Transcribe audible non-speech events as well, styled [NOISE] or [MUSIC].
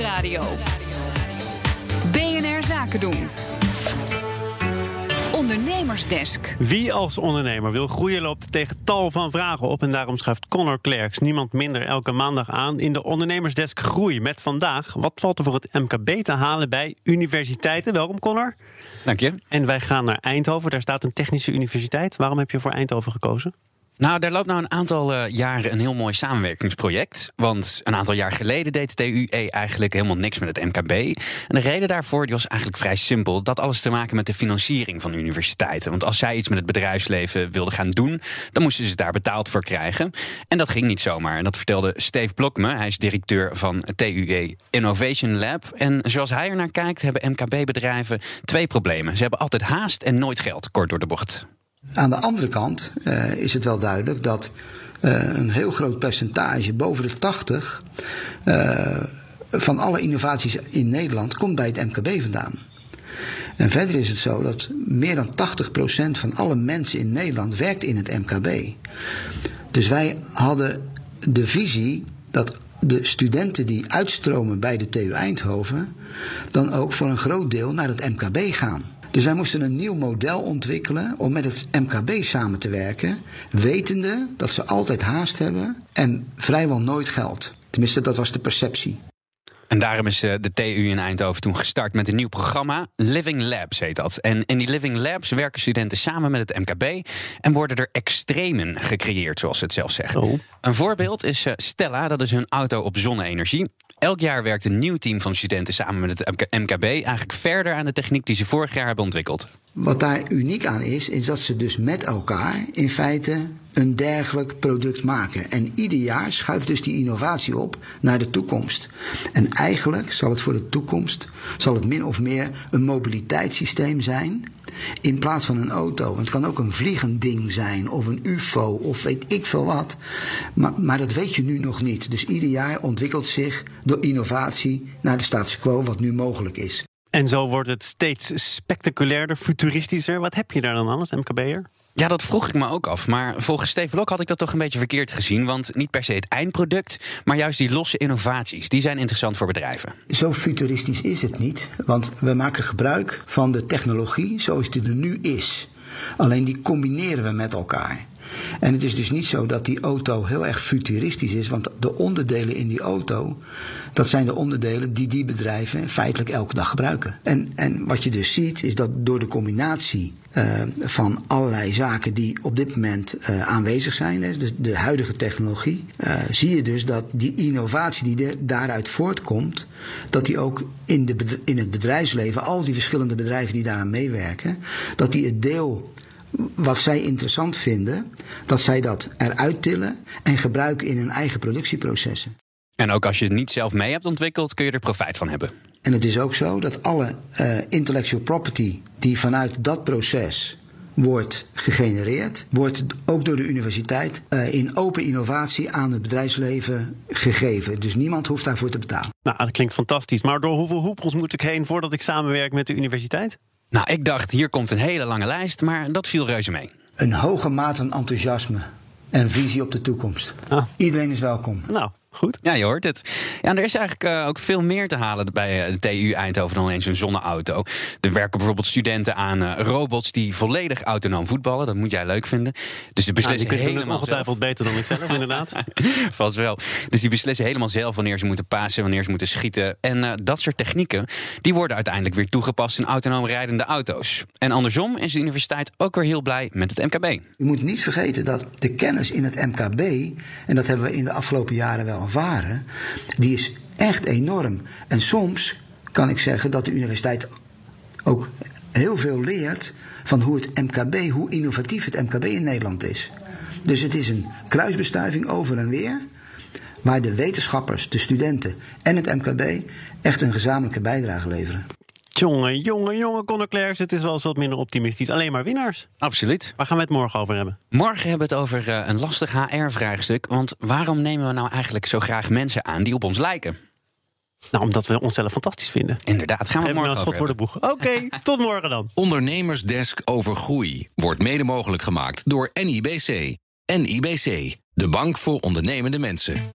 Nieuwsradio. BNR Zaken doen. Ondernemersdesk. Wie als ondernemer wil groeien loopt tegen tal van vragen op. En daarom schuift Connor Klerks niemand minder elke maandag aan in de Ondernemersdesk Groei. Met vandaag, wat valt er voor het MKB te halen bij universiteiten? Welkom Connor. Dank je. En wij gaan naar Eindhoven. Daar staat een technische universiteit. Waarom heb je voor Eindhoven gekozen? Nou, daar loopt nou een aantal uh, jaren een heel mooi samenwerkingsproject. Want een aantal jaar geleden deed de TUE eigenlijk helemaal niks met het MKB. En de reden daarvoor die was eigenlijk vrij simpel. Dat alles te maken met de financiering van universiteiten. Want als zij iets met het bedrijfsleven wilden gaan doen, dan moesten ze daar betaald voor krijgen. En dat ging niet zomaar. En dat vertelde Steve Blokme. Hij is directeur van TUE Innovation Lab. En zoals hij er naar kijkt, hebben MKB-bedrijven twee problemen. Ze hebben altijd haast en nooit geld, kort door de bocht. Aan de andere kant uh, is het wel duidelijk dat uh, een heel groot percentage, boven de 80, uh, van alle innovaties in Nederland komt bij het MKB vandaan. En verder is het zo dat meer dan 80% van alle mensen in Nederland werkt in het MKB. Dus wij hadden de visie dat de studenten die uitstromen bij de TU Eindhoven dan ook voor een groot deel naar het MKB gaan. Dus wij moesten een nieuw model ontwikkelen om met het MKB samen te werken, wetende dat ze altijd haast hebben en vrijwel nooit geld. Tenminste, dat was de perceptie. En daarom is eh, de TU in Eindhoven toen gestart met een nieuw programma. Living Labs heet dat. En in die Living Labs werken studenten samen met het MKB. En worden er extremen gecreëerd, zoals ze het zelf zeggen. Oh. Een voorbeeld is eh, Stella, dat is hun auto op zonne-energie. Elk jaar werkt een nieuw team van studenten samen met het MKB eigenlijk verder aan de techniek die ze vorig jaar hebben ontwikkeld. Wat daar uniek aan is, is dat ze dus met elkaar in feite een dergelijk product maken. En ieder jaar schuift dus die innovatie op naar de toekomst. En eigenlijk zal het voor de toekomst, zal het min of meer een mobiliteitssysteem zijn. In plaats van een auto. Want het kan ook een vliegend ding zijn, of een UFO, of weet ik veel wat. Maar, maar dat weet je nu nog niet. Dus ieder jaar ontwikkelt zich door innovatie naar de status quo, wat nu mogelijk is. En zo wordt het steeds spectaculairder, futuristischer. Wat heb je daar dan alles, MKB'er? Ja, dat vroeg ik me ook af. Maar volgens Steve Blok had ik dat toch een beetje verkeerd gezien. Want niet per se het eindproduct, maar juist die losse innovaties. Die zijn interessant voor bedrijven. Zo futuristisch is het niet. Want we maken gebruik van de technologie zoals die er nu is. Alleen die combineren we met elkaar. En het is dus niet zo dat die auto heel erg futuristisch is, want de onderdelen in die auto, dat zijn de onderdelen die die bedrijven feitelijk elke dag gebruiken. En, en wat je dus ziet, is dat door de combinatie uh, van allerlei zaken die op dit moment uh, aanwezig zijn, dus de huidige technologie, uh, zie je dus dat die innovatie die daaruit voortkomt, dat die ook in, de, in het bedrijfsleven, al die verschillende bedrijven die daaraan meewerken, dat die het deel wat zij interessant vinden, dat zij dat eruit tillen en gebruiken in hun eigen productieprocessen. En ook als je het niet zelf mee hebt ontwikkeld, kun je er profijt van hebben. En het is ook zo dat alle uh, intellectual property die vanuit dat proces wordt gegenereerd, wordt ook door de universiteit uh, in open innovatie aan het bedrijfsleven gegeven. Dus niemand hoeft daarvoor te betalen. Nou, dat klinkt fantastisch. Maar door hoeveel hoepels moet ik heen voordat ik samenwerk met de universiteit? Nou, ik dacht, hier komt een hele lange lijst, maar dat viel reuze mee. Een hoge mate van enthousiasme en visie op de toekomst. Ah. Iedereen is welkom. Nou, Goed. Ja, je hoort het. Ja, er is eigenlijk uh, ook veel meer te halen bij uh, de TU Eindhoven dan alleen zo'n zonneauto. Er werken bijvoorbeeld studenten aan uh, robots die volledig autonoom voetballen. Dat moet jij leuk vinden. Dus de beslissen nou, helemaal ongetwijfeld beter dan ik zelf, inderdaad. [LAUGHS] Vast wel. Dus die beslissen helemaal zelf wanneer ze moeten pasen, wanneer ze moeten schieten. En dat soort technieken, die worden uiteindelijk weer toegepast in autonoom rijdende auto's. En andersom is de universiteit ook weer heel blij met het MKB. Je moet niet vergeten dat de kennis in het MKB, en dat hebben we in de afgelopen jaren wel ervaren, die is echt enorm. En soms kan ik zeggen dat de universiteit ook heel veel leert van hoe het MKB, hoe innovatief het MKB in Nederland is. Dus het is een kruisbestuiving over en weer, waar de wetenschappers, de studenten en het MKB echt een gezamenlijke bijdrage leveren. Jongen, jongen, jongen, Conor Clairs. Het is wel eens wat minder optimistisch. Alleen maar winnaars. Absoluut. Waar gaan we het morgen over hebben? Morgen hebben we het over uh, een lastig HR-vraagstuk. Want waarom nemen we nou eigenlijk zo graag mensen aan die op ons lijken? Nou, omdat we onszelf fantastisch vinden. Inderdaad, gaan we morgen nou schot voor de boeg. Oké, okay, tot morgen dan. [LAUGHS] Ondernemersdesk over groei wordt mede mogelijk gemaakt door NIBC. NIBC, de bank voor ondernemende mensen.